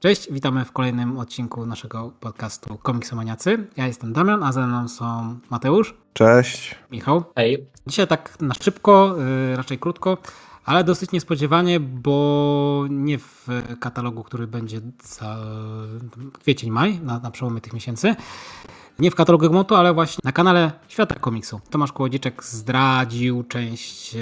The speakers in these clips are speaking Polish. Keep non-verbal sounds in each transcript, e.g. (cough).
Cześć, witamy w kolejnym odcinku naszego podcastu Komiksomaniacy. Ja jestem Damian, a ze mną są Mateusz. Cześć. Michał. Hej. Dzisiaj tak na szybko, yy, raczej krótko, ale dosyć niespodziewanie, bo nie w katalogu, który będzie za kwiecień, maj, na, na przełomie tych miesięcy, nie w katalogu Egmontu, ale właśnie na kanale Świata Komiksu. Tomasz Kołodziejczak zdradził część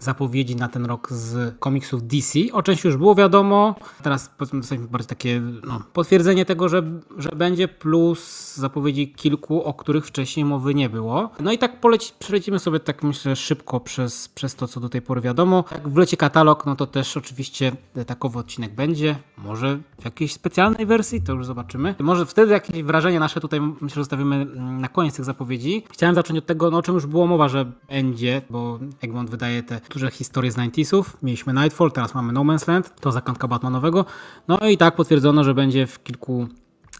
zapowiedzi na ten rok z komiksów DC. O części już było wiadomo. Teraz dostaliśmy bardziej takie no, potwierdzenie tego, że, że będzie, plus zapowiedzi kilku, o których wcześniej mowy nie było. No i tak poleci, przelecimy sobie tak myślę szybko przez, przez to, co do tej pory wiadomo. Jak wleci katalog, no to też oczywiście takowy odcinek będzie. Może w jakiejś specjalnej wersji, to już zobaczymy. Może wtedy jakieś wrażenia nasze tutaj myślę, zostawimy mm, na koniec tych zapowiedzi. Chciałem zacząć od tego, no, o czym już było mowa, że będzie, bo Egmont wydaje te duże historie z 90sów. Mieliśmy Nightfall, teraz mamy No Man's Land, to zakątka Batmanowego. No i tak potwierdzono, że będzie w kilku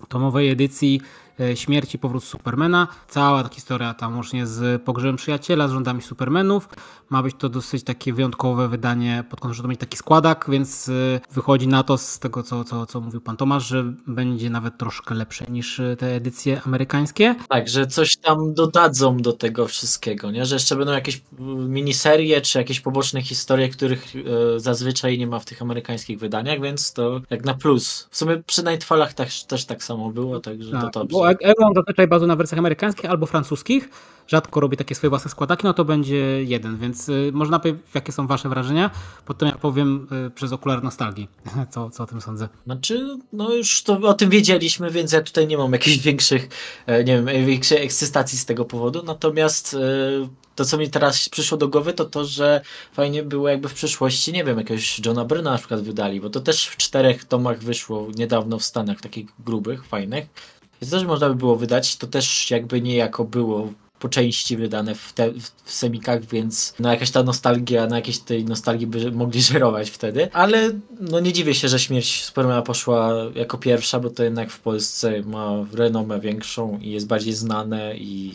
tomowej edycji E, śmierci, powrót Supermana. Cała ta historia tam łącznie z pogrzebem przyjaciela, z rządami Supermanów. Ma być to dosyć takie wyjątkowe wydanie pod kątem, że to będzie taki składak, więc e, wychodzi na to z tego, co, co, co mówił pan Tomasz, że będzie nawet troszkę lepsze niż e, te edycje amerykańskie. Tak, że coś tam dodadzą do tego wszystkiego, nie? że jeszcze będą jakieś miniserie, czy jakieś poboczne historie, których zazwyczaj nie ma w tych amerykańskich wydaniach, więc to jak na plus. W sumie przy Nightfallach też, też tak samo było, także tak, to dobrze. Elrond zazwyczaj bazuje na wersjach amerykańskich albo francuskich. Rzadko robi takie swoje własne składaki, no to będzie jeden, więc y, można powiedzieć, jakie są wasze wrażenia. Potem ja powiem y, przez okular nostalgii, (laughs) co, co o tym sądzę. Znaczy, no już to o tym wiedzieliśmy, więc ja tutaj nie mam jakichś większych, e, nie wiem, większej ekscytacji z tego powodu. Natomiast e, to, co mi teraz przyszło do głowy, to to, że fajnie było jakby w przyszłości, nie wiem, jakiegoś Johna Bryna na przykład wydali, bo to też w czterech tomach wyszło niedawno w Stanach, takich grubych, fajnych. Więc też można by było wydać, to też jakby niejako było po części wydane w, te, w semikach, więc no jakaś ta nostalgia, na jakiejś tej nostalgii by mogli żerować wtedy, ale no nie dziwię się, że śmierć Supermana poszła jako pierwsza, bo to jednak w Polsce ma renomę większą i jest bardziej znane i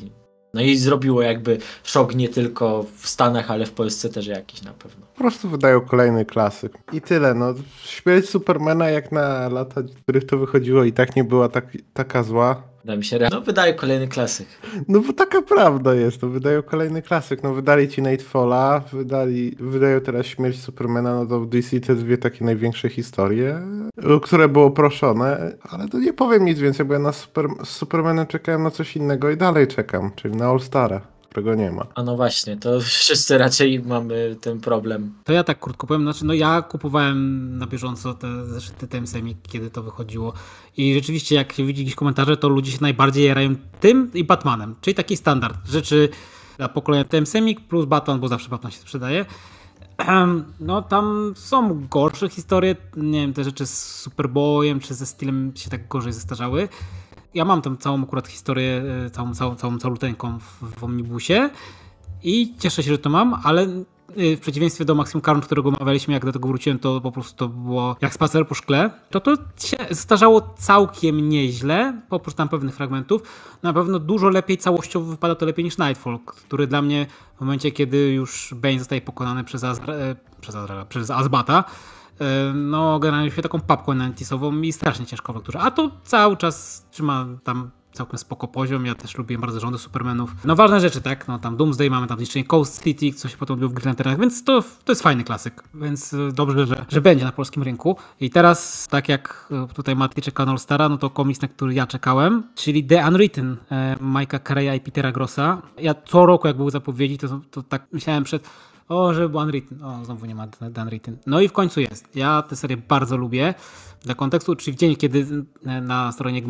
no i zrobiło jakby szok nie tylko w Stanach, ale w Polsce też jakiś na pewno. Po prostu wydają kolejny klasyk. I tyle, no. Śmierć Supermana jak na lata, w których to wychodziło i tak nie była tak, taka zła. Wydaje mi się, no wydaje kolejny klasyk. No bo taka prawda jest, no wydają kolejny klasyk. No wydali ci Nightfalla, wydali, wydają teraz Śmierć Supermana, no to w DC te dwie takie największe historie, które było proszone, ale to nie powiem nic więcej, bo ja na Super, z Supermanem czekałem na coś innego i dalej czekam, czyli na All Stara którego nie ma. A no właśnie, to (laughs) wszyscy raczej mamy ten problem. To ja tak krótko powiem, znaczy no ja kupowałem na bieżąco te zeszyty TMSM, kiedy to wychodziło i rzeczywiście jak się widzi jakieś komentarze, to ludzie się najbardziej jarają tym i Batmanem, czyli taki standard rzeczy dla pokolenia TMSM plus Batman, bo zawsze Batman się sprzedaje. No tam są gorsze historie, nie wiem, te rzeczy z Superboyem czy ze stylem się tak gorzej zestarzały ja mam tam całą akurat historię, e, całą, całą, całą caluteńką w, w Omnibusie i cieszę się, że to mam, ale e, w przeciwieństwie do Maximum Carn, którego omawialiśmy, jak do tego wróciłem, to po prostu to było jak spacer po szkle, to to się zestarzało całkiem nieźle, oprócz tam pewnych fragmentów. Na pewno dużo lepiej całościowo wypada to lepiej niż Nightfall, który dla mnie w momencie, kiedy już Bane zostaje pokonany przez, e, przez, przez Azbata, no generalnie się taką papką nantisową i strasznie ciężko w A to cały czas trzyma tam całkiem spoko poziom. Ja też lubię bardzo rządy Supermanów. No ważne rzeczy, tak? No tam Doomsday, mamy tam zniszczenie Coast City, co się potem odbyło w Green Lanternach, więc to, to jest fajny klasyk. Więc e, dobrze, że, że będzie na polskim rynku. I teraz, tak jak e, tutaj Maty czeka na Stara, no to komiks, na który ja czekałem, czyli The Unwritten Mike'a Carreya i Petera Grossa. Ja co roku, jak były zapowiedzi, to, to tak myślałem przed o, żeby był Unwritten. O, znowu nie ma Unwritten. No i w końcu jest. Ja tę serię bardzo lubię. Dla kontekstu, czyli w dzień, kiedy e, na stronie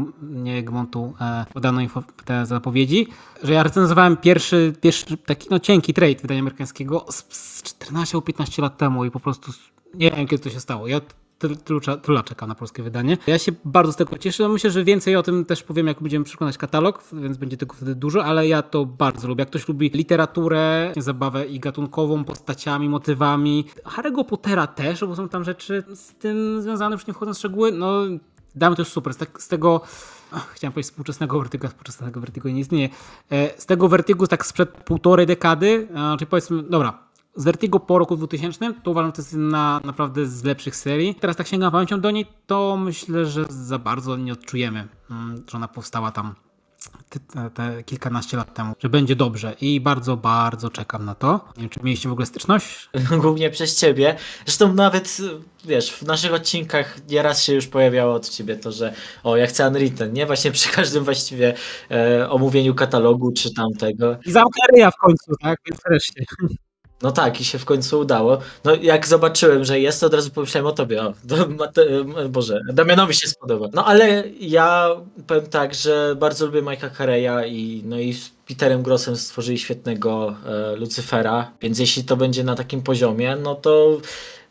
Egmontu e, podano info, te zapowiedzi, że ja recenzowałem pierwszy, pierwszy taki no, cienki trade wydania amerykańskiego z 14 albo 15 lat temu i po prostu nie wiem, kiedy to się stało. Ja Trula czeka na polskie wydanie. Ja się bardzo z tego cieszę. Myślę, że więcej o tym też powiem, jak będziemy przekonać katalog, więc będzie tego wtedy dużo, ale ja to bardzo lubię. Jak ktoś lubi literaturę, zabawę i gatunkową, postaciami, motywami, Harry'ego Pottera też, bo są tam rzeczy z tym związane, już nie wchodząc w szczegóły, no damy to już super. Z, tak, tego chciałem powiedzieć współczesnego Vertigo, współczesnego Vertigo nie istnieje. E, z tego Vertigo tak sprzed półtorej dekady, czyli powiedzmy, dobra, z Vertigo po roku 2000, to uważam, że to jest jedna naprawdę z lepszych serii. Teraz tak sięgam pamięcią do niej, to myślę, że za bardzo nie odczujemy, mm, że ona powstała tam te, te, kilkanaście lat temu, że będzie dobrze i bardzo, bardzo czekam na to. Nie wiem, czy mieliście w ogóle styczność? (laughs) Głównie przez ciebie. Zresztą nawet, wiesz, w naszych odcinkach nieraz się już pojawiało od ciebie to, że o, ja chcę Unwritten, nie? Właśnie przy każdym właściwie e, omówieniu katalogu czy tamtego. I zamknęli w końcu, tak? Wreszcie. No tak, i się w końcu udało. No jak zobaczyłem, że jest, to od razu pomyślałem o tobie. O, do, Mate, Boże, Damianowi się spodoba. No ale ja powiem tak, że bardzo lubię Mike'a Carey'a i, no i z Peterem Grossem stworzyli świetnego e, Lucyfera, więc jeśli to będzie na takim poziomie, no to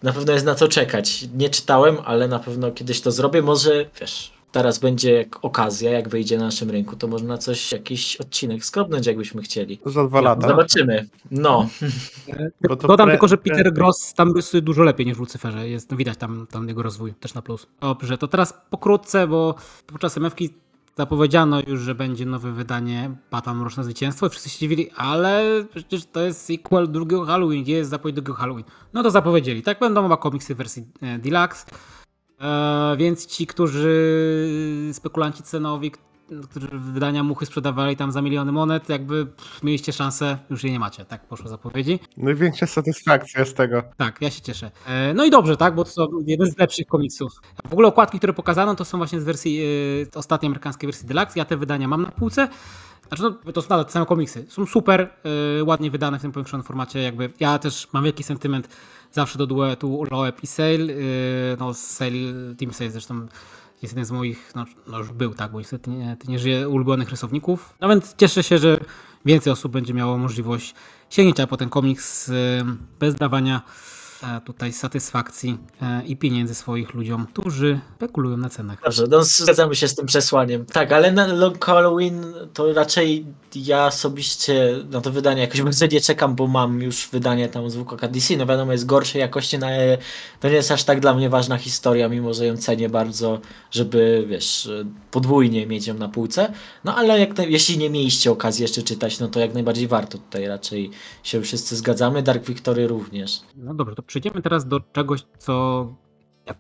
na pewno jest na co czekać. Nie czytałem, ale na pewno kiedyś to zrobię. Może, wiesz, teraz będzie jak okazja, jak wyjdzie na naszym rynku, to można coś, jakiś odcinek skrobnąć, jakbyśmy chcieli. Za dwa lata. Zobaczymy. No. (laughs) Bo to Dodam pre... tylko, że Peter Gross tam rysuje dużo lepiej niż w Lucyferze. Jest, no widać tam, tam jego rozwój, też na plus. Dobrze, to teraz pokrótce, bo podczas MFki zapowiedziano już, że będzie nowe wydanie Batman Mroczne Zwycięstwo i wszyscy się dziwili, ale przecież to jest sequel drugiego Halloween, gdzie jest zapowiedź drugiego Halloween. No to zapowiedzieli, tak? Będą chyba komiksy w wersji e, Deluxe. E, więc ci, którzy spekulanci cenowi, którzy wydania muchy sprzedawali tam za miliony monet, jakby mieliście szansę, już jej nie macie, tak poszło zapowiedzi. Największa satysfakcja z tego. Tak, ja się cieszę. E, no i dobrze, tak, bo to są jeden z lepszych komiksów. W ogóle okładki, które pokazano, to są właśnie z wersji, e, ostatniej amerykańskiej wersji Deluxe. Ja te wydania mam na półce. Znaczy, no, to są nadal te same komiksy. Są super, ładnie wydane w tym powiększonym formacie. Jakby ja też mam wielki sentyment zawsze do duetu Loeb i Sale. No, Sale, Team Sale zresztą jest jeden z moich, no, no już był, tak, bo niestety nie, nie żyje ulubionych rysowników. No więc cieszę się, że więcej osób będzie miało możliwość sięgnięcia po ten komiks bez dawania tutaj satysfakcji e, i pieniędzy swoich ludziom, którzy spekulują na cenach. Dobrze, no zgadzamy się z tym przesłaniem. Tak, ale na Long Halloween to raczej ja osobiście na to wydanie jakoś (laughs) bardzo nie czekam, bo mam już wydanie tam z WKK DC, no wiadomo jest gorszej jakości, no ale to nie jest aż tak dla mnie ważna historia, mimo że ją cenię bardzo, żeby wiesz, podwójnie mieć ją na półce, no ale jak jeśli nie mieliście okazji jeszcze czytać, no to jak najbardziej warto, tutaj raczej się wszyscy zgadzamy, Dark Victory również. No dobrze, to przejdziemy teraz do czegoś, co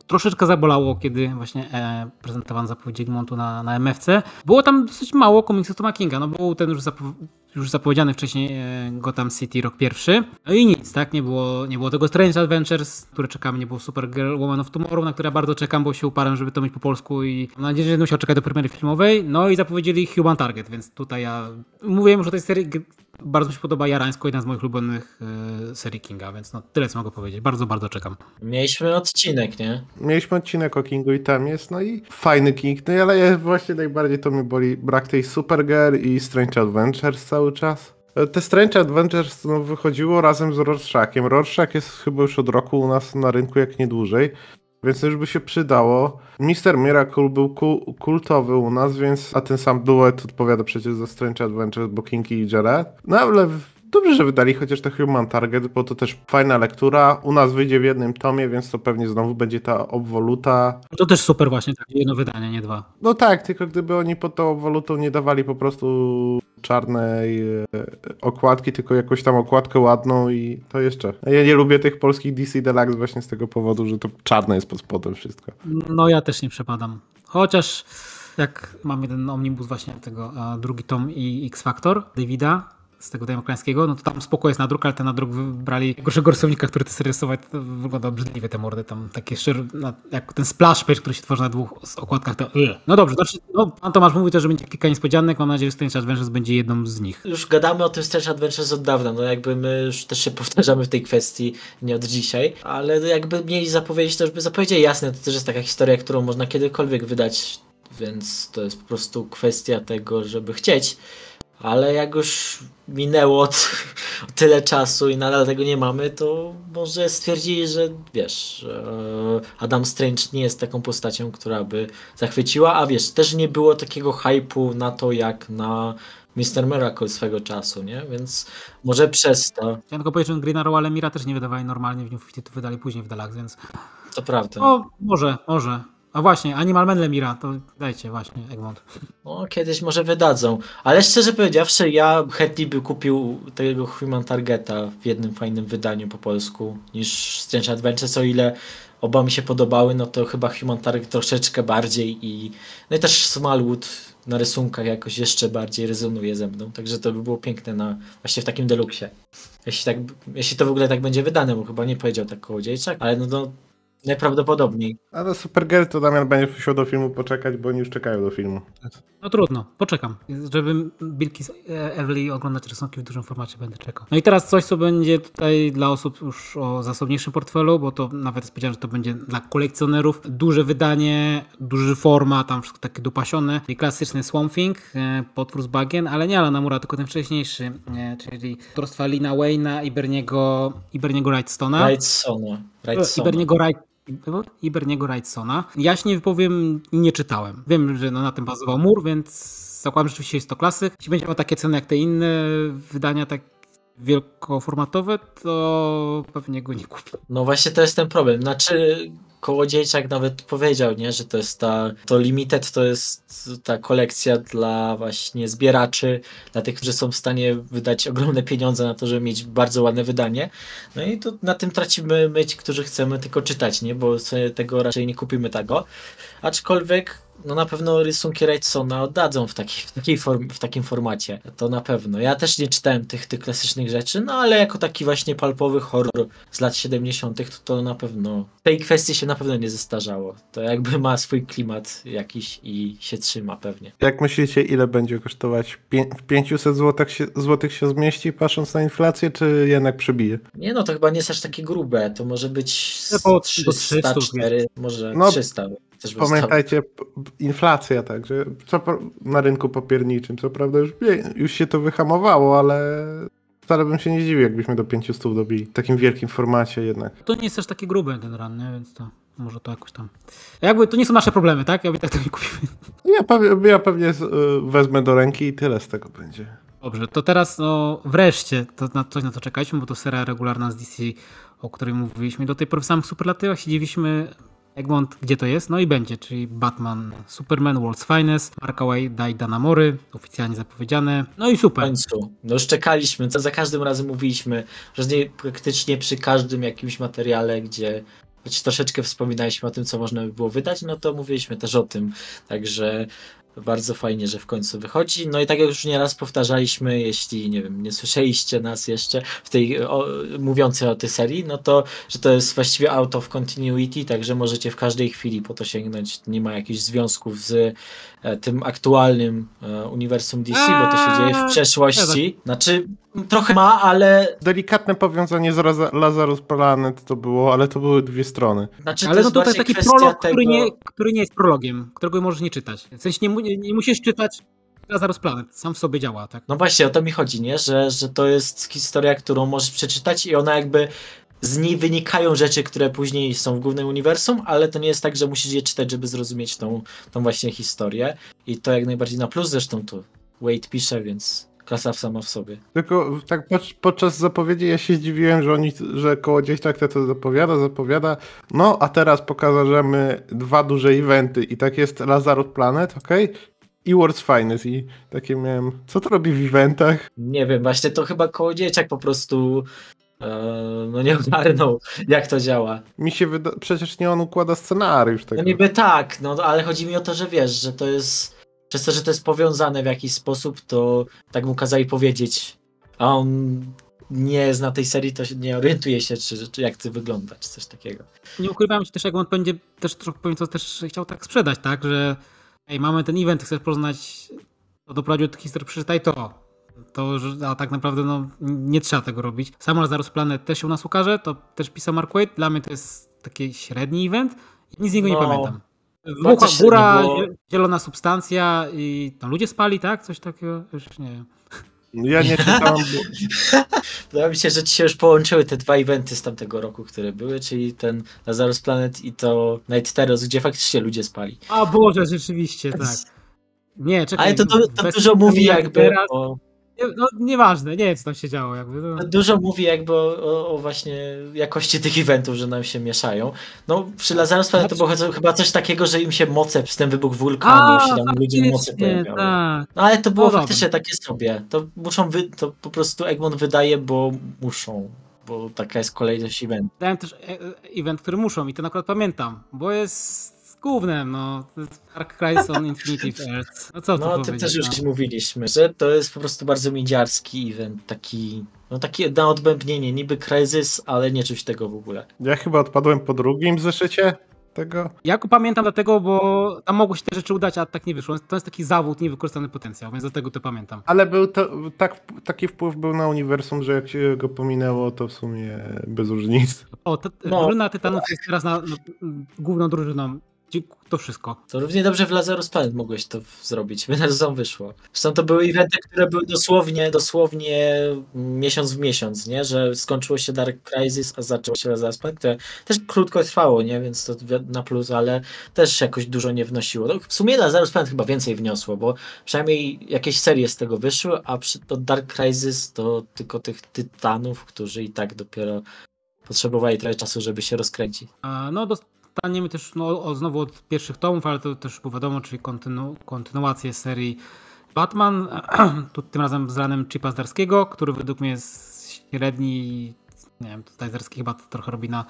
troszeczkę zabolało, kiedy właśnie e, prezentowano zapowiedź Egmontu na, na MFC. Było tam dosyć mało komiksów Toma Kinga, no był ten już, zapo już zapowiedziany wcześniej e, Gotham City rok pierwszy. No i nic, tak? Nie było, nie było tego Strange Adventures, które czekamy, nie było Supergirl Woman of Tomorrow, na które bardzo czekam, bo się uparłem, żeby to mieć po polsku i mam nadzieję, że będę musiał czekać do premiery filmowej. No i zapowiedzieli Human Target, więc tutaj ja mówiłem już o tej serii bardzo mi się podoba Jarańsko, jedna z moich ulubionych y, serii Kinga, więc no tyle co mogę powiedzieć. Bardzo, bardzo czekam. Mieliśmy odcinek, nie? Mieliśmy odcinek o Kingu i tam jest, no i fajny King, no ale właśnie najbardziej to mnie boli brak tej Supergirl i Strange Adventures cały czas. E, te Strange Adventures no, wychodziło razem z Rorschakiem. Rorschach jest chyba już od roku u nas na rynku, jak nie dłużej. Więc już by się przydało. Mister Miracle był ku kultowy u nas, więc a ten sam duet odpowiada przecież za Strange Adventures, bo Kinky i Jared. No ale dobrze, że wydali chociaż to Human Target, bo to też fajna lektura. U nas wyjdzie w jednym tomie, więc to pewnie znowu będzie ta obwoluta. To też super właśnie, tak, jedno wydanie, nie dwa. No tak, tylko gdyby oni pod tą obwolutą nie dawali po prostu czarnej e, okładki, tylko jakąś tam okładkę ładną i to jeszcze. Ja nie lubię tych polskich DC Deluxe właśnie z tego powodu, że to czarne jest pod spodem wszystko. No ja też nie przepadam. Chociaż jak mam jeden omnibus właśnie tego, drugi tom i X Factor Davida, z tego demokrańskiego, no to tam spoko jest nadruk, ale ten nadruk wybrali gorszego rysownika, który to rysować, to wygląda obrzydliwie te mordy, tam takie szczer, jak ten splash page, który się tworzy na dwóch okładkach, to yy. No dobrze, znaczy, no, pan Tomasz mówi też, że będzie kilka niespodzianek, mam nadzieję, że Strange Adventures będzie jedną z nich. Już gadamy o tym Strange Adventures od dawna, no jakby my już też się powtarzamy w tej kwestii, nie od dzisiaj, ale jakby mieli zapowiedzieć, to już by zapowiedzieli, jasne, to też jest taka historia, którą można kiedykolwiek wydać, więc to jest po prostu kwestia tego, żeby chcieć ale jak już minęło (laughs) tyle czasu i nadal tego nie mamy, to może stwierdzili, że wiesz, Adam Strange nie jest taką postacią, która by zachwyciła, a wiesz, też nie było takiego hypu na to, jak na Mr. Miracle swego czasu, nie? Więc może przez to. Chciałem tylko powiedzieć, że Green Arrow, ale Mira też nie wydawali normalnie w New 52, to wydali później w Deluxe, więc... To prawda. O, może, może. A właśnie, Animal Man Lemira, to dajcie właśnie, Egmont. No, kiedyś może wydadzą. Ale szczerze powiedziawszy, ja chętniej bym kupił tego Human Targeta w jednym fajnym wydaniu po polsku niż Strange Adventures, o ile oba mi się podobały, no to chyba Human Target troszeczkę bardziej i no i też Smallwood na rysunkach jakoś jeszcze bardziej rezonuje ze mną, także to by było piękne na właśnie w takim deluksie. Jeśli, tak, jeśli to w ogóle tak będzie wydane, bo chyba nie powiedział tak kołodziejczak, ale no, no najprawdopodobniej. Ale Supergirl to Damian będzie musiał do filmu poczekać, bo oni już czekają do filmu. No trudno, poczekam. Żeby Bilki Everly oglądać rysunki w dużym formacie będę czekał. No i teraz coś, co będzie tutaj dla osób już o zasobniejszym portfelu, bo to nawet jest powiedziane, że to będzie dla kolekcjonerów. Duże wydanie, duży format, tam wszystko takie dopasione. I klasyczny Swamp Thing, e, potwór z bagien, ale nie Alana Mura, tylko ten wcześniejszy, e, czyli autorstwa Lina Wayna i Berniego, i Berniego Wrightstona. Wrightsona. I Berniego Wright i Berniego Wrightsona. Ja się nie wypowiem nie czytałem. Wiem, że no na tym bazował mur, więc zakładam, że rzeczywiście jest to klasyk. Jeśli będzie miał takie ceny jak te inne wydania, tak wielkoformatowe, to pewnie go nie kupię. No właśnie to jest ten problem. Znaczy Kołodziejczak nawet powiedział, nie, że to jest ta, to limited to jest ta kolekcja dla właśnie zbieraczy, dla tych, którzy są w stanie wydać ogromne pieniądze na to, żeby mieć bardzo ładne wydanie. No i to na tym tracimy my, ci, którzy chcemy tylko czytać, nie, bo sobie tego raczej nie kupimy tego. Aczkolwiek no na pewno rysunki Wrightsona oddadzą w, taki, w, takiej form, w takim formacie. To na pewno. Ja też nie czytałem tych, tych klasycznych rzeczy, no ale jako taki właśnie palpowy horror z lat 70. to, to na pewno w tej kwestii się na pewno nie zestarzało. To jakby ma swój klimat jakiś i się trzyma pewnie. Jak myślicie, ile będzie kosztować? Pię w 500 złotych się, złotych się zmieści, patrząc na inflację, czy jednak przebije? Nie no, to chyba nie jest aż takie grube. To może być po 300, 4, może no, 300. Też Pamiętajcie, inflacja także, co na rynku papierniczym, co prawda już, już się to wyhamowało, ale wcale bym się nie dziwił, jakbyśmy do 500 dobili. W takim wielkim formacie jednak. To nie jest też taki gruby ten ran, nie? więc to może to jakoś tam... Jakby to nie są nasze problemy, tak? Ja tak to nie kupimy. Ja pewnie, ja pewnie wezmę do ręki i tyle z tego będzie. Dobrze, to teraz no wreszcie to na coś na to czekaliśmy, bo to seria regularna z DC, o której mówiliśmy. Do tej pory w samych superlatywach się dziwiliśmy Egmont, gdzie to jest? No i będzie, czyli Batman, Superman, World's Finest, Markaway, Dai Danamory, oficjalnie zapowiedziane. No i super. W końcu. No już czekaliśmy, co za każdym razem mówiliśmy, że nie, praktycznie przy każdym jakimś materiale, gdzie choć troszeczkę wspominaliśmy o tym, co można by było wydać, no to mówiliśmy też o tym. Także bardzo fajnie, że w końcu wychodzi. No i tak jak już nieraz powtarzaliśmy, jeśli nie wiem, nie słyszeliście nas jeszcze w tej o, mówiącej o tej serii, no to, że to jest właściwie out of continuity, także możecie w każdej chwili po to sięgnąć. Nie ma jakichś związków z tym aktualnym e, uniwersum DC, bo to się dzieje w przeszłości. Znaczy, trochę ma, ale. Delikatne powiązanie z Lazarus Planet to było, ale to były dwie strony. Znaczy, ale no to jest taki prolog, tego... który, nie, który nie jest prologiem, którego możesz nie czytać. W sensie nie, nie, nie musisz czytać Lazarus Planet, sam w sobie działa, tak? No właśnie, o to mi chodzi, nie? Że, że to jest historia, którą możesz przeczytać i ona jakby z niej wynikają rzeczy, które później są w głównym uniwersum, ale to nie jest tak, że musisz je czytać, żeby zrozumieć tą, tą właśnie historię. I to jak najbardziej na plus, zresztą tu Wade pisze, więc klasa sama w sobie. Tylko tak podczas zapowiedzi ja się zdziwiłem, że oni, że koło gdzieś tak to zapowiada, zapowiada. No, a teraz pokażemy dwa duże eventy i tak jest Lazarus Planet, ok? I World's Finest i takie miałem, co to robi w eventach? Nie wiem, właśnie to chyba koło dzieciak po prostu no nie ogarnął, jak to działa. Mi się wyda... przecież nie on układa scenariusz tego. No niby tak, no ale chodzi mi o to, że wiesz, że to jest przez to, że to jest powiązane w jakiś sposób, to tak mu kazali powiedzieć, a on nie zna tej serii, to nie orientuje się, czy, czy jak to wygląda, czy coś takiego. Nie ukrywam się też, jak on będzie też trochę powiem, to też chciał tak sprzedać, tak, że ej, mamy ten event, chcesz poznać, to doprowadził do historii, przeczytaj to. To, a tak naprawdę no, nie trzeba tego robić. Sam Lazarus Planet też się u nas ukaże, to też pisał Mark Waid. Dla mnie to jest taki średni event i nic z niego no, nie pamiętam. Wybuchła góra, zielona substancja i tam ludzie spali, tak? Coś takiego? Już nie wiem. Ja nie czytałem. (laughs) Wydaje mi się, że ci się już połączyły te dwa eventy z tamtego roku, które były, czyli ten Lazarus Planet i to Night Terrors, gdzie faktycznie ludzie spali. A Boże, rzeczywiście, tak. Nie, czekaj. Ale to, to, to dużo mówi jakby teraz... o No nieważne, nie wiem co tam się działo. Jakby, no. Dużo mówi jakby o, o, właśnie jakości tych eventów, że nam się mieszają. No przy Lazarus Planet to było cho- chyba coś takiego, że im się moce przez ten wybuch wulkanu i się tam ludziom moce pojawiały. tak. No ale to było No dobra. faktycznie takie sobie. To muszą wy, to po prostu Egmont wydaje, bo muszą, bo taka jest kolejność eventów. Dałem też e- e- event, który muszą i ten akurat pamiętam, bo jest głównym, no. Dark Crisis on Infinity (laughs) Earth. No co tu No to powiedzieć, też już no. mówiliśmy, że to jest po prostu bardzo miedziarski event, taki no taki na odbębnienie, niby kryzys, ale nie czuć tego w ogóle. Ja chyba odpadłem po drugim zeszycie tego. Ja go pamiętam dlatego, bo tam mogło się te rzeczy udać, a tak nie wyszło. To jest taki zawód, niewykorzystany potencjał, więc dlatego to pamiętam. Ale był to, tak, taki wpływ był na uniwersum, że jak się go pominęło, to w sumie bez różnic. O, to, No. Drużyna Tytanów jest teraz na, na, główną drużyną. To wszystko. To równie dobrze w Lazarus Planet mogłeś to zrobić, (laughs) by to wyszło. Zresztą to były eventy, które były dosłownie, dosłownie miesiąc w miesiąc, nie? Że skończyło się Dark Crisis, a zaczęło się Lazarus Planet, które też krótko trwało, nie? Więc to na plus, ale też jakoś dużo nie wnosiło. No, w sumie Lazarus Planet chyba więcej wniosło, bo przynajmniej jakieś serie z tego wyszły, a przy to Dark Crisis to tylko tych tytanów, którzy i tak dopiero potrzebowali trochę czasu, żeby się rozkręcić. A, No, dostaniemy też no, o, znowu od pierwszych tomów, ale to też było wiadomo, czyli kontynu, kontynuację serii Batman. (clears throat) tu tym razem z ranem Chipa Zdarskiego, który według mnie jest średni. Nie wiem, tutaj Zdarski chyba trochę robi na,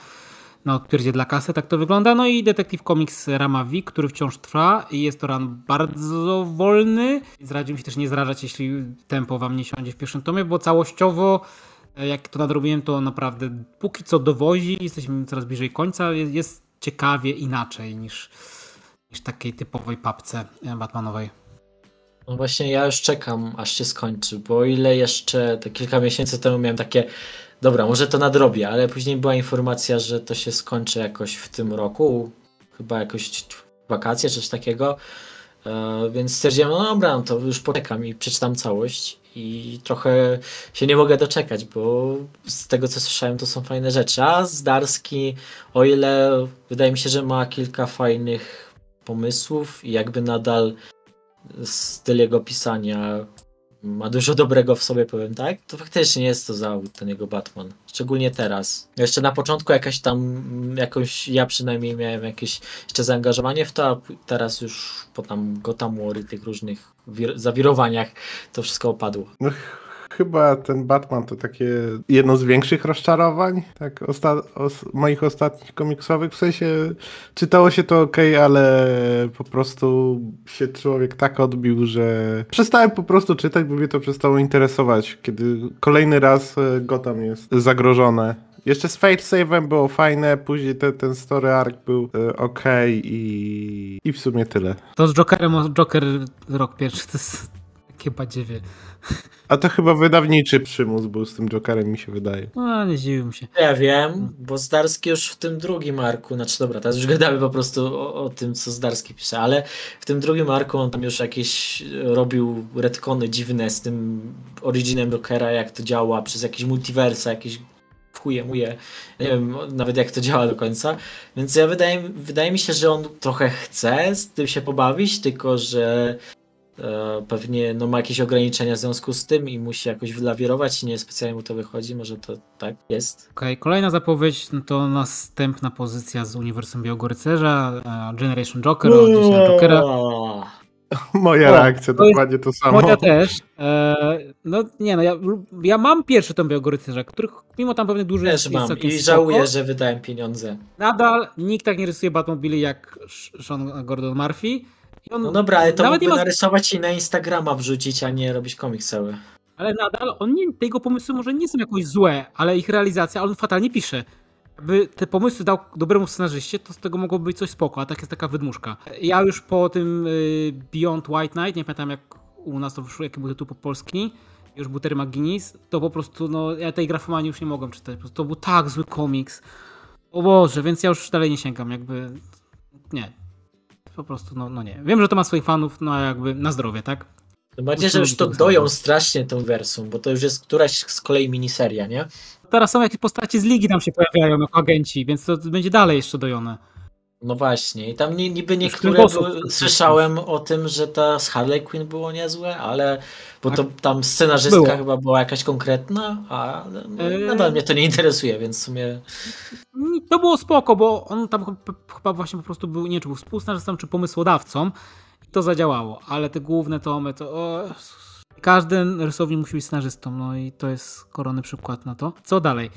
na odpierdzie dla kasy, tak to wygląda. No i Detective Comics Rama V, który wciąż trwa i jest to ran bardzo wolny. Więc radziłbym się też nie zrażać, jeśli tempo wam nie siądzie w pierwszym tomie, bo całościowo E, jak to nadrobiłem, to naprawdę póki co dowozi, jesteśmy coraz bliżej końca, jest, jest ciekawie inaczej niż, niż takiej typowej papce e, Batmanowej. No właśnie ja już czekam, aż się skończy, bo ile jeszcze te kilka miesięcy temu miałem takie, dobra, może to nadrobię, ale później była informacja, że to się skończy jakoś w tym roku, chyba jakoś wakacje czy coś takiego, więc stwierdziłem, no dobra, no to już poczekam i przeczytam całość i trochę się nie mogę doczekać, bo z tego co słyszałem to są fajne rzeczy, a Zdarski, o ile wydaje mi się, że ma kilka fajnych pomysłów i jakby nadal styl jego pisania ma dużo dobrego w sobie, powiem tak, to faktycznie jest to zawód, ten jego Batman. Szczególnie teraz. Jeszcze na początku jakaś tam, jakąś, ja przynajmniej miałem jakieś jeszcze zaangażowanie w to, a teraz już po tam i tych różnych wir- zawirowaniach to wszystko opadło. Ch- chyba ten Batman to takie jedno z większych rozczarowań tak, osta- os- moich ostatnich komiksowych. W sensie czytało się to ok, ale po prostu się człowiek tak odbił, że przestałem po prostu czytać, bo mnie to przestało interesować, kiedy kolejny raz e, Gotham jest zagrożone. Jeszcze z Fate Save'em było fajne, później te, ten story arc był e, ok i, i w sumie tyle. To z Jokerem, Joker rok pierwszy, to jest takie badziewie. A to chyba wydawniczy przymus był z tym Jokerem, mi się wydaje. No, nie zdziwiłbym się. Ja wiem, bo Zdarski już w tym drugim arku, znaczy dobra, teraz już gadamy po prostu o, o tym, co Zdarski pisze, ale w tym drugim arku on tam już jakieś robił retcony dziwne z tym originem Jokera, jak to działa, przez jakieś multiversa, jakieś chuje muje, nie wiem nawet jak to działa do końca, więc ja wydaje, wydaje mi się, że on trochę chce z tym się pobawić, tylko że pewnie no, ma jakieś ograniczenia w związku z tym i musi jakoś wylawirować i nie specjalnie mu to wychodzi, może to tak jest. Okej, kolejna zapowiedź no to następna pozycja z Uniwersum Białego Rycerza, e, Generation Joker, od Jasona Jokera. (laughs) Moja reakcja to jest dokładnie to samo. Moja też. E, no nie no, ja, ja mam pierwszy tom Białego Rycerza, których mimo tam pewnych dużych Też jest mam i spoko. żałuję, że wydałem pieniądze. Nadal nikt tak nie rysuje Batmobili jak Sean Gordon Murphy. No dobra, ale to nawet mógłby ma, narysować i na Instagrama wrzucić, a nie robić komiks cały. Ale nadal on nie, tego pomysły może nie są jakoś złe, ale ich realizacja, on fatalnie pisze. Jakby te pomysły dał dobremu scenarzyście, to z tego mogłoby być coś spoko, a tak jest taka wydmuszka. Ja już po tym y, Beyond White Knight, nie pamiętam jak u nas to wyszło, jaki był tytuł po polski, już był Terry McGuinness, to po prostu, no ja tej grafomanii już nie mogłem czytać, po prostu to był tak zły komiks. O Boże, więc ja już dalej nie sięgam, jakby, nie. Po prostu, no, no nie. Wiem, że to ma swoich fanów, no jakby na zdrowie, tak? Tym bardziej, że już to doją strasznie tą wersją, bo to już jest któraś z kolei miniseria, nie? Teraz są jakieś postacie z ligi tam się pojawiają jako agenci, więc to będzie dalej jeszcze dojone. No właśnie, i tam ni- niby niektóre były, słyszałem o tym, że ta z Harley Quinn było niezłe, ale bo Tak. to tam scenarzystka Było. chyba była jakaś konkretna, a no, Eee. nadal mnie to nie interesuje, więc w sumie Mm, To było spoko, bo on tam ch- chyba właśnie po prostu był, nie wiem, czy był współscenarzystą, czy pomysłodawcą i to zadziałało, ale te główne tomy to... O, każdy rysownik musi być scenarzystą, no i to jest korony przykład na to. Co dalej?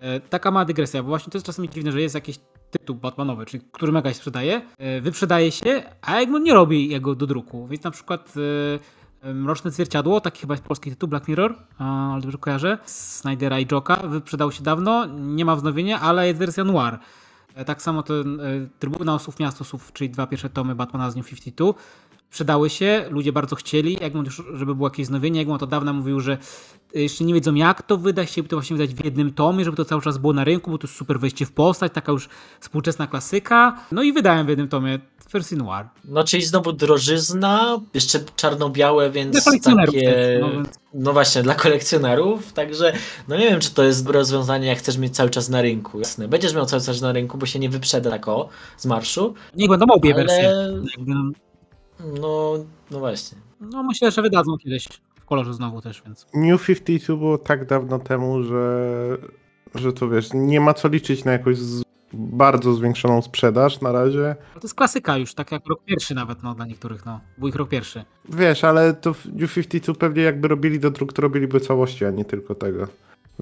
E, Taka mała dygresja, bo właśnie to jest czasami dziwne, że jest jakiś tytuł Batmanowy, czyli który mega się sprzedaje, e, wyprzedaje się, a Egmont nie robi jego do druku, więc na przykład e, Mroczne Zwierciadło, taki chyba jest polski tytuł, Black Mirror, ale dobrze kojarzę, Snydera i Joka, wyprzedał się dawno, nie ma wznowienia, ale jest wersja noir. Tak samo ten Trybunał Słów Miasto Słów, czyli dwa pierwsze tomy Batmana z New 52, sprzedały się, ludzie bardzo chcieli, Egmont już, żeby było jakieś wznowienie, Egmont od dawna mówił, że e, jeszcze nie wiedzą jak to wydać, chcieliby to właśnie wydać w jednym tomie, żeby to cały czas było na rynku, bo to jest super wejście w postać, taka już współczesna klasyka. No i wydałem w jednym tomie wersję noir. No, czyli znowu drożyzna, jeszcze czarno-białe, więc Dla kolekcjonerów takie... też, no No właśnie, dla kolekcjonerów, także no nie wiem, czy to jest dobre rozwiązanie, jak chcesz mieć cały czas na rynku. Jasne, będziesz miał cały czas na rynku, bo się nie wyprzeda tak o, z marszu, Niech będą obie Ale- wersje. No, no, właśnie. no myślę, że wydadzą kiedyś w kolorze znowu też, więc. New 52 było tak dawno temu, że, że to wiesz, nie ma co liczyć na jakąś z, bardzo zwiększoną sprzedaż na razie. To jest klasyka już, tak jak rok pierwszy nawet, no dla niektórych, no. Był ich rok pierwszy. Wiesz, ale to w New 52 pewnie jakby robili do dróg, to robiliby całości, a nie tylko tego.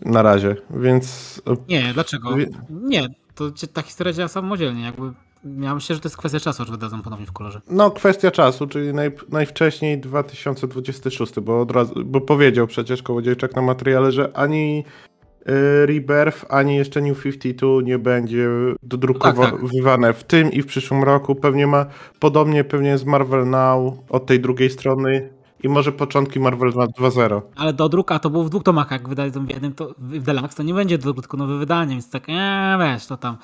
Na razie, więc Nie, dlaczego? Wie- Nie, to ta historia działa samodzielnie, jakby. Ja myślę, że to jest kwestia czasu, aż wydadzą ponownie w kolorze. no kwestia czasu, czyli naj, najwcześniej 2026, bo, od razu, bo powiedział przecież Kołodziejczak na materiale, że ani y, Rebirth, ani jeszcze New 52 nie będzie dodrukowywane Tak, w tym i w przyszłym roku. Pewnie ma, podobnie pewnie jest Marvel Now od tej drugiej strony i może początki Marvel Now 2.0. Ale do druka to było w dwóch tomach, jak wydadzą w jednym, to w Deluxe to nie będzie do tylko nowe wydanie, więc tak, eee, wiesz, to tam.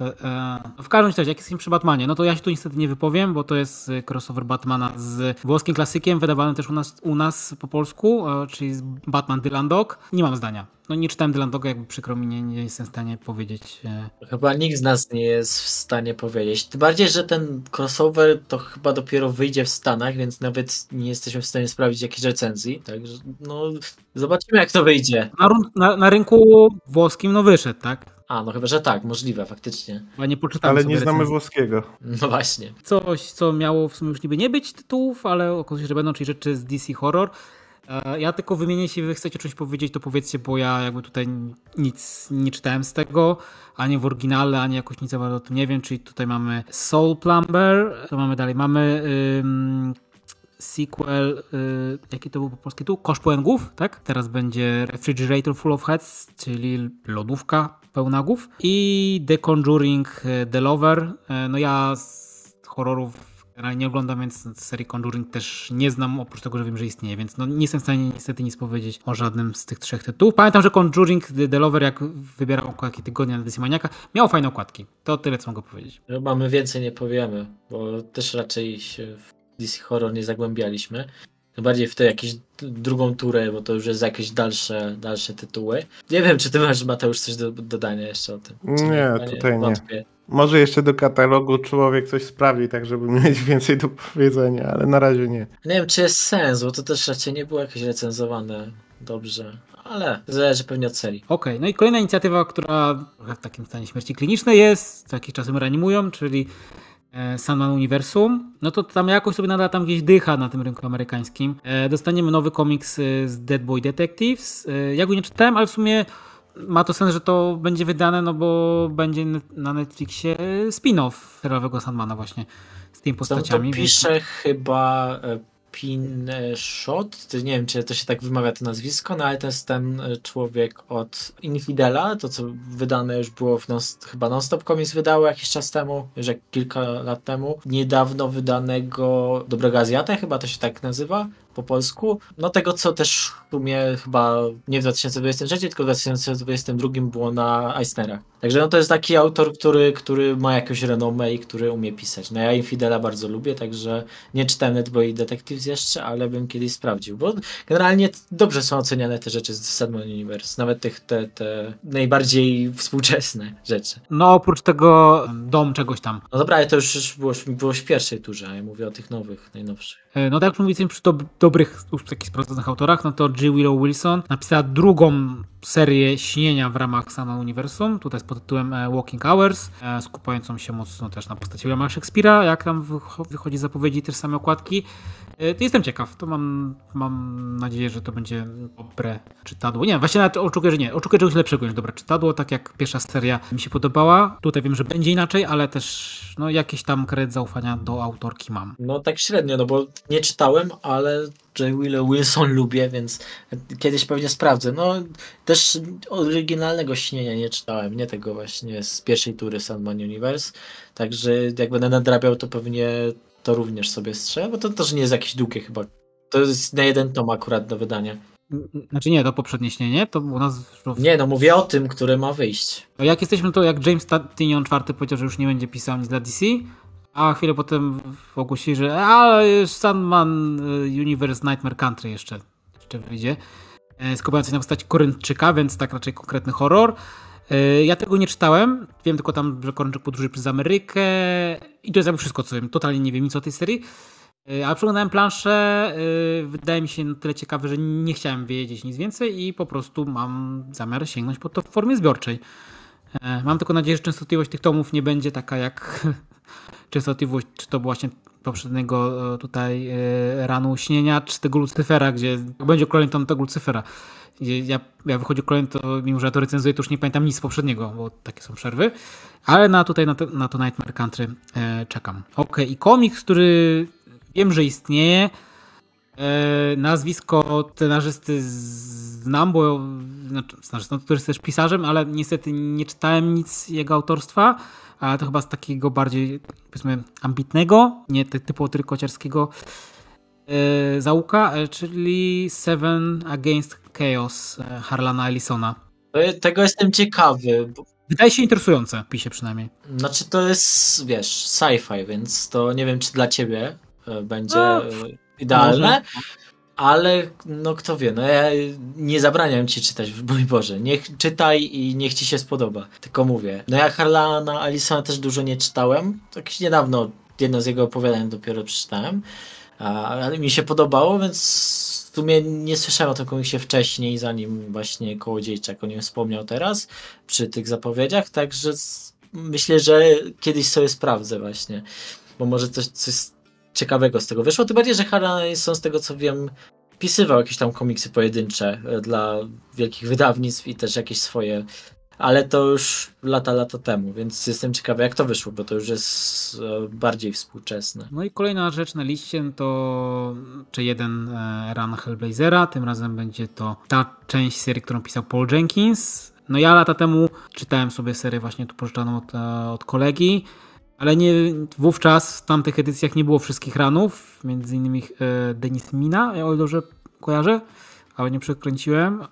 E, w każdym razie, jak jesteśmy przy Batmanie, no to ja się tu niestety nie wypowiem, bo to jest y, crossover Batmana z włoskim klasykiem, wydawanym też u nas, u nas po polsku, e, czyli z Batman Dylan Dog. Nie mam zdania. No nie czytałem Dylan Doga, jakby przykro mi, nie, nie jestem w stanie powiedzieć. E, Chyba nikt z nas nie jest w stanie powiedzieć. Tym bardziej, że ten crossover to chyba dopiero wyjdzie w Stanach, więc nawet nie jesteśmy w stanie sprawdzić jakiejś recenzji. Także no zobaczymy jak to wyjdzie. na, na, na rynku włoskim no wyszedł, tak? A, no chyba, że tak, możliwe faktycznie. Ja nie poczytałem Ale nie znamy recenzji. włoskiego. No właśnie. coś, co miało w sumie już niby nie być tytułów, ale okazuje się, że będą, czyli rzeczy z DC Horror. E, Ja tylko wymienię, jeśli wy chcecie coś powiedzieć, to powiedzcie, bo ja jakby tutaj nic nie czytałem z tego, ani w oryginale, ani jakoś nic za bardzo o tym nie wiem, czyli tutaj mamy Soul Plumber, to mamy dalej, mamy ym, sequel, y, jaki to był po polsku tytuł? Kosz pełen tak? Teraz będzie Refrigerator Full of Heads, czyli lodówka pełna głów i The Conjuring y, The Lover. E, No ja z horrorów generalnie nie oglądam, więc serii Conjuring też nie znam, oprócz tego, że wiem, że istnieje, więc no nie jestem w stanie niestety nic powiedzieć o żadnym z tych trzech tytułów. Pamiętam, że Conjuring The, Lover, jak wybierał okładki tygodnia na Edycji Maniaka, miał fajne okładki. To tyle, co mogę powiedzieć. Chyba my więcej nie powiemy, bo też raczej się DC Horror nie zagłębialiśmy. Bardziej w tę jakąś drugą turę, bo to już jest jakieś dalsze, dalsze tytuły. Nie wiem, czy ty masz, Mateusz, coś do dodania jeszcze o tym? Czy Nie, Chyba tutaj nie. wątpię. Może jeszcze do katalogu człowiek coś sprawi, tak żeby (laughs) mieć więcej do powiedzenia, ale na razie nie. Nie wiem, czy jest sens, bo to też raczej nie było jakieś recenzowane dobrze, ale zależy pewnie od serii. Okej, no i kolejna inicjatywa, która w takim stanie śmierci klinicznej jest, co jakiś czasem reanimują, czyli Sandman Universum. No to tam jakoś sobie nadal tam gdzieś dycha na tym rynku amerykańskim. E, Dostaniemy nowy komiks e, z Dead Boy Detectives. E, Ja go nie czytałem, ale w sumie ma to sens, że to będzie wydane, no bo będzie na Netflixie e, spin-off serialowego Sandmana właśnie z tymi Tam postaciami. to więc- pisze chyba Pinshot, to nie wiem, czy to się tak wymawia to nazwisko, no ale to jest ten e, człowiek od Infidela, to co wydane już było w non, chyba Non-Stop Comics wydało jakiś czas temu, już jak kilka lat temu. Niedawno wydanego Dobrego Azjatę, chyba to się tak nazywa. Po polsku. No tego, co też w sumie chyba nie w 2023, tylko w 2022 było na Eisnerach. Także no to jest taki autor, który, który ma jakąś renomę i który umie pisać. No ja Infidela bardzo lubię, także nie czytałem Netboy Detectives jeszcze, ale bym kiedyś sprawdził, bo generalnie dobrze są oceniane te rzeczy z Sadman Universe, nawet tych, te, te najbardziej współczesne rzeczy. No oprócz tego dom czegoś tam. No dobra, ale to już, już było, było w pierwszej turze, a ja mówię o tych nowych, najnowszych. E, No tak jak przy do, dobrych, takich sprawdzonych autorach, no to G. Willow Wilson napisała drugą serię śnienia w ramach sama uniwersum, tutaj pod tytułem e, Walking Hours, e, skupiającą się mocno też na postaci Williama Shakespeare'a, jak tam wycho- wychodzi z zapowiedzi też same okładki. E, To jestem ciekaw, to mam, mam nadzieję, że to będzie dobre czytadło. Nie, właśnie nawet oczekuję, że nie, oczekuję czegoś lepszego niż dobre czytadło, tak jak pierwsza seria mi się podobała. Tutaj wiem, że będzie inaczej, ale też no, jakiś tam kredyt zaufania do autorki mam. No tak średnio, no bo nie czytałem, ale J. Willow Wilson (laughs) lubię, więc kiedyś pewnie sprawdzę. No też oryginalnego śnienia nie czytałem, nie tego właśnie z pierwszej tury Sandman Universe, także jak będę nadrabiał, to pewnie to również sobie strzelę, bo to też nie jest jakieś długie chyba. To jest na jeden tom akurat do wydania. Znaczy nie, to poprzednie śnienie, to u nas... Nie, no mówię o tym, które ma wyjść. Jak jesteśmy, to jak James Tynion IV powiedział, że już nie będzie pisał nic dla DC, a chwilę potem ogłosili, że a, Sandman y, Universe Nightmare Country jeszcze, jeszcze wyjdzie. E, Skupiający się na postaci Koryntczyka, więc tak raczej konkretny horror. E, Ja tego nie czytałem, wiem tylko tam, że Koryntczyk podróży przez Amerykę i to jest jakby wszystko, co wiem. Totalnie nie wiem nic o tej serii. E, A przeglądałem planszę, y, wydaje mi się na tyle ciekawe, że nie chciałem wiedzieć nic więcej i po prostu mam zamiar sięgnąć po to w formie zbiorczej. E, Mam tylko nadzieję, że częstotliwość tych tomów nie będzie taka jak (laughs) częstotliwość, czy to właśnie poprzedniego e, tutaj e, ranu śnienia, czy tego Lucyfera, gdzie będzie kolejny tom tego Lucyfera. Ja, ja wychodzi kolejny, to mimo że ja to recenzuję, to już nie pamiętam nic poprzedniego, bo takie są przerwy. Ale na tutaj na to, na to Nightmare Country e, czekam. Ok, i komiks, który wiem, że istnieje. E, nazwisko scenarzysty znam, bo znaczy, scenarzystą, który jest też pisarzem, ale niestety nie czytałem nic jego autorstwa, ale to chyba z takiego bardziej, powiedzmy, ambitnego, nie ty- typowo trykociarskiego e, zaułka, e, czyli Seven Against Chaos e, Harlana Ellisona. Tego jestem ciekawy, bo Wydaje się interesujące, pisze przynajmniej. Znaczy to jest, wiesz, sci-fi, więc to nie wiem, czy dla ciebie e, będzie No, e, idealne, może. Ale no kto wie, no ja nie zabraniam ci czytać, (laughs) mój Boże, niech czytaj i niech ci się spodoba, tylko mówię. No ja Harlana Alisona też dużo nie czytałem, tak niedawno jedno z jego opowiadań dopiero przeczytałem, ale mi się podobało, więc w sumie nie słyszałem o tym komiksie wcześniej, zanim właśnie Kołodziejczak o nim wspomniał teraz, przy tych zapowiedziach, także myślę, że kiedyś sobie sprawdzę właśnie, bo może coś, coś ciekawego z tego wyszło, tym bardziej, że są z tego co wiem pisywał jakieś tam komiksy pojedyncze e, dla wielkich wydawnictw i też jakieś swoje, ale to już lata, lata temu, więc jestem ciekawy jak to wyszło, bo to już jest e, bardziej współczesne. No i kolejna rzecz na liście to czy jeden e, run Hellblazera, tym razem będzie to ta część serii, którą pisał Paul Jenkins. No ja lata temu czytałem sobie serię właśnie tu pożyczaną od, od kolegi, ale nie, wówczas w tamtych edycjach nie było wszystkich ranów, między innymi e, Denis Mina, o ile dobrze kojarzę, ale nie przekręciłem.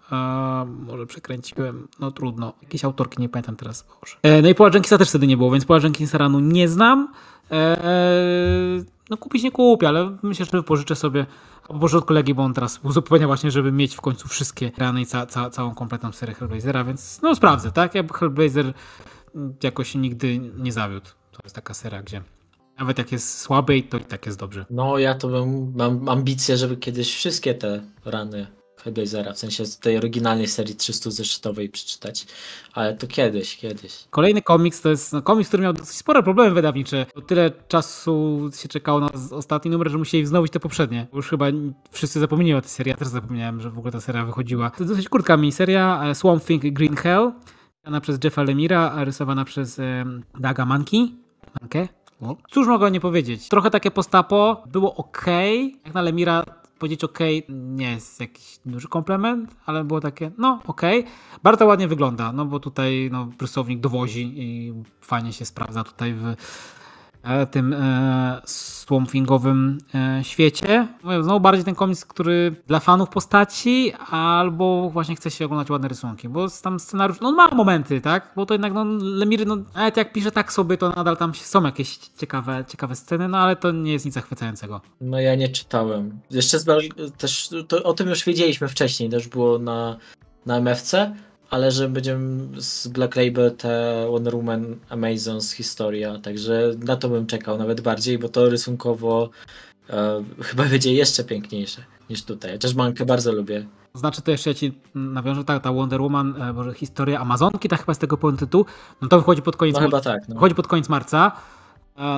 Może przekręciłem, no trudno. Jakieś autorki, nie pamiętam teraz. E, no i Paula Jenkinsa też wtedy nie było, więc Paula Jenkinsa ranu nie znam. E, no kupić nie kupię, ale myślę, że wypożyczę sobie, albo od kolegi, bo on teraz uzupełnia właśnie, żeby mieć w końcu wszystkie rany i ca, ca, całą kompletną serię Hellblazera, więc no sprawdzę, tak? Jakby Hellblazer mm, jakoś nigdy nie zawiódł. To jest taka seria, gdzie nawet jak jest słabiej, to i tak jest dobrze. No ja to bym, mam ambicje, żeby kiedyś wszystkie te rany Hellblazera, w sensie z tej oryginalnej serii 300 zeszytowej przeczytać, ale to kiedyś, kiedyś. Kolejny komiks to jest no, komiks, który miał dosyć spore problemy wydawnicze. Bo tyle czasu się czekało na ostatni numer, że musieli wznowić te poprzednie. Już chyba wszyscy zapomnieli o tej serii. Ja też zapomniałem, że w ogóle ta seria wychodziła. To jest dosyć krótka miniseria. e, Swamp Thing Green Hell. Pisana przez Jeffa Lemira, a rysowana przez um, Daga Manki. Mankę? O. Cóż mogę nie powiedzieć? Trochę takie postapo. Było ok. Jak na Lemira powiedzieć ok, nie jest jakiś duży komplement, ale było takie, no ok. Bardzo ładnie wygląda, no bo tutaj no, rysownik dowozi i fajnie się sprawdza tutaj w, tym e, Swamp Thingowym e, świecie. Znowu bardziej ten komiks, który dla fanów postaci, albo właśnie chce się oglądać ładne rysunki, bo tam scenariusz, no on ma momenty, tak? Bo to jednak, no Lemiry, no nawet jak pisze tak sobie, to nadal tam są jakieś ciekawe, ciekawe sceny, no ale to nie jest nic zachwycającego. No ja nie czytałem. Jeszcze z, też to, o tym już wiedzieliśmy wcześniej, też było na, na MFC, ale że będziemy z Black Label te Wonder Woman Amazons historia, także na to bym czekał nawet bardziej, bo to rysunkowo e, chyba będzie jeszcze piękniejsze niż tutaj. Chociaż mankę bardzo lubię. Znaczy to jeszcze ja ci nawiążę, tak, ta Wonder Woman, e, może historia Amazonki, tak chyba z tego pełen tytuł, no to wychodzi pod koniec, No chyba tak. No. wychodzi pod koniec marca.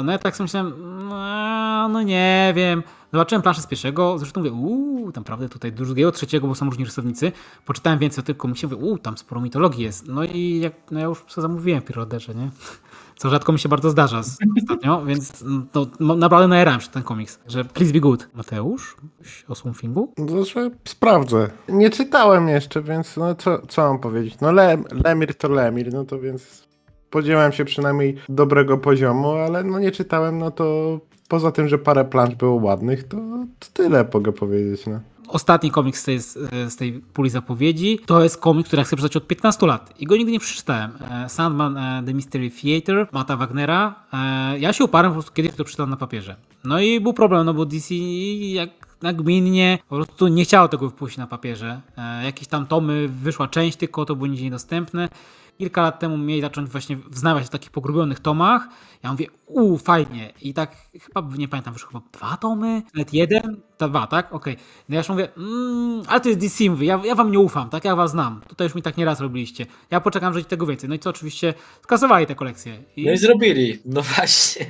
No ja tak sobie myślałem, no, no nie wiem. Zobaczyłem planszę z pierwszego, zresztą mówię, uuu, tam prawda tutaj drugiego, trzeciego, bo są różni rysownicy. Poczytałem więcej o tym komiksie, mówię, uuu, tam sporo mitologii jest. No i jak, no ja już sobie zamówiłem Piroderze, nie? Co rzadko mi się bardzo zdarza z, ostatnio, więc no, no, naprawdę najerałem się ten komiks. Że please be good. Mateusz, o? No, że sprawdzę. Nie czytałem jeszcze, więc no co, co mam powiedzieć? No Le, Lemir to Lemir, no to więc spodziewałem się przynajmniej dobrego poziomu, ale no nie czytałem, no to poza tym, że parę plansz było ładnych, to, to tyle mogę powiedzieć, no. ostatni komiks z tej, z tej puli zapowiedzi, to jest komiks, który ja chcę przeczytać od 15 lat i go nigdy nie przeczytałem. E, Sandman The Mystery Theater, Mata Wagnera. E, Ja się uparłem po prostu kiedyś to przeczytałem na papierze. No i był problem, no bo DC jak nagminnie po prostu nie chciało tego wypuścić na papierze. E, Jakieś tam tomy, wyszła część tylko, to było nigdzie niedostępne. Kilka lat temu mieli zacząć właśnie wznawiać w takich pogrubionych tomach. Ja mówię, uuu, fajnie. I tak chyba, nie pamiętam, wyszło chyba dwa tomy, nawet jeden, dwa, tak? Okej. No ja już mówię, mm, ale to jest DC, mówię, ja, ja wam nie ufam, tak? Ja was znam. Tutaj już mi tak nieraz robiliście. Ja poczekam, że tego więcej. No i co, oczywiście skasowali te kolekcje. I No i zrobili. No właśnie.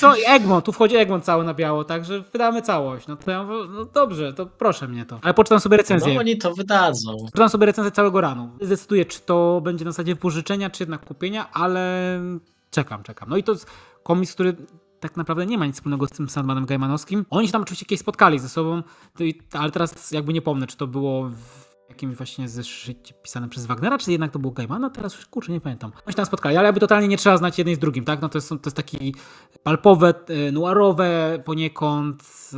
Co, Egmont, tu wchodzi Egmont cały na biało, także wydamy całość. No to ja mówię, no dobrze, to proszę mnie to. Ale poczytam sobie recenzję. No oni to wydadzą. Czytam sobie recenzję całego ranu. Zdecyduję, czy to będzie na zasadzie pożyczenia, czy jednak kupienia, ale czekam, czekam. No i to jest komiks, który tak naprawdę nie ma nic wspólnego z tym Sandmanem Gaimanowskim. Oni się tam oczywiście kiedyś spotkali ze sobą, i- ale teraz jakby nie pomnę, czy to było w jakimś właśnie zeszycie pisanym przez Wagnera, czy jednak to było Gaimana, teraz już kurczę nie pamiętam. Oni się tam spotkali, ale jakby totalnie nie trzeba znać jednej z drugim, tak? No to jest, to jest taki palpowe, e, noirowe poniekąd, e,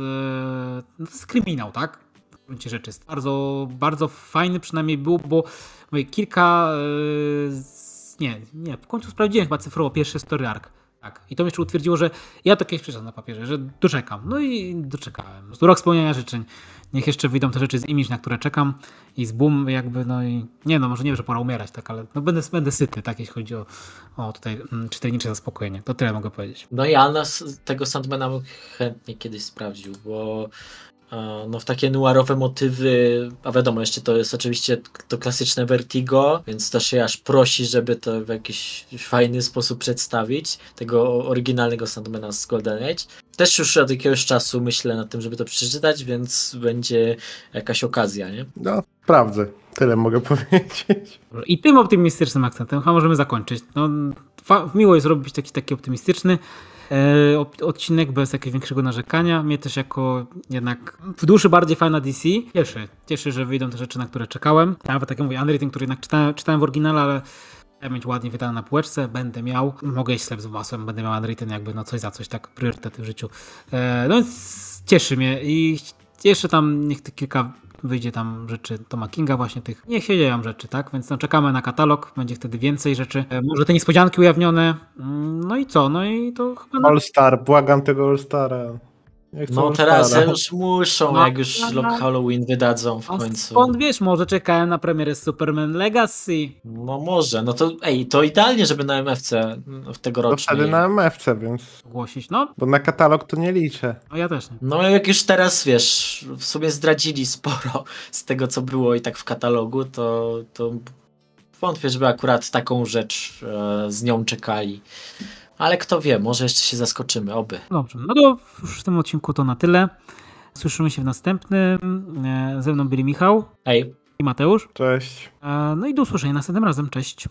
no to jest kryminał, tak? w gruncie rzeczy. Jest bardzo, bardzo fajny przynajmniej był, bo mówię, kilka. e, nie, nie, w końcu sprawdziłem chyba cyfrowo pierwszy story arc. Tak. I to mnie jeszcze utwierdziło, że ja to kiedyś przeczytam na papierze, że doczekam. No i doczekałem. Rok spełniania życzeń. Niech jeszcze wyjdą te rzeczy z Image, na które czekam i z Boom jakby, no i nie no, może nie że pora umierać, tak, ale no będę, będę syty, tak, jeśli chodzi o, o tutaj mm, czytelnicze zaspokojenie. To tyle mogę powiedzieć. No ja nas, tego Sandmana bym chętnie kiedyś sprawdził, bo no w takie noirowe motywy, a wiadomo, jeszcze to jest oczywiście to klasyczne Vertigo, więc też się aż prosi, żeby to w jakiś fajny sposób przedstawić, tego oryginalnego Sandmana z Golden Age. Też już od jakiegoś czasu myślę nad tym, żeby to przeczytać, więc będzie jakaś okazja, nie? No, sprawdzę. Tyle mogę (laughs) powiedzieć. I tym optymistycznym akcentem chyba możemy zakończyć. No, miło jest robić taki, taki optymistyczny op- odcinek bez jakiegoś większego narzekania. Mnie też jako jednak w duszy bardziej fana DC cieszy. Cieszy, że wyjdą te rzeczy, na które czekałem. Nawet tak jak mówię, Unwritten, który jednak czytałem, czytałem w oryginale, ale mieć ładnie wydane na półeczce, będę miał. Mogę iść z masłem, będę miał Unwritten jakby no coś za coś, tak priorytety w życiu. E, no więc cieszy mnie i jeszcze tam niech te kilka wyjdzie tam rzeczy Toma Kinga właśnie tych. Niech się dzieją rzeczy, tak? Więc no, czekamy na katalog, będzie wtedy więcej rzeczy. E, może te niespodzianki ujawnione. Mm, No i co? No i to chyba... Na... All Star, błagam tego All Stara. Nie chcę No teraz już muszą, No, jak już no, Lock no. Halloween wydadzą w końcu. skąd wiesz, może czekałem na premierę Superman Legacy. No może, no to ej, to idealnie, żeby na MFC w To tegorocznej. wtedy na MFC, więc. Ogłosić. No, Bo na katalog to nie liczę. no ja też nie. No jak już teraz, wiesz, w sumie zdradzili sporo z tego, co było i tak w katalogu, to, to wątpię, żeby akurat taką rzecz e, z nią czekali. Ale kto wie, może jeszcze się zaskoczymy, oby. Dobrze, no to już w tym odcinku to na tyle. Słyszymy się w następnym. E, Ze mną byli Michał Ej, i Mateusz. Cześć. E, No i do usłyszenia następnym razem. Cześć.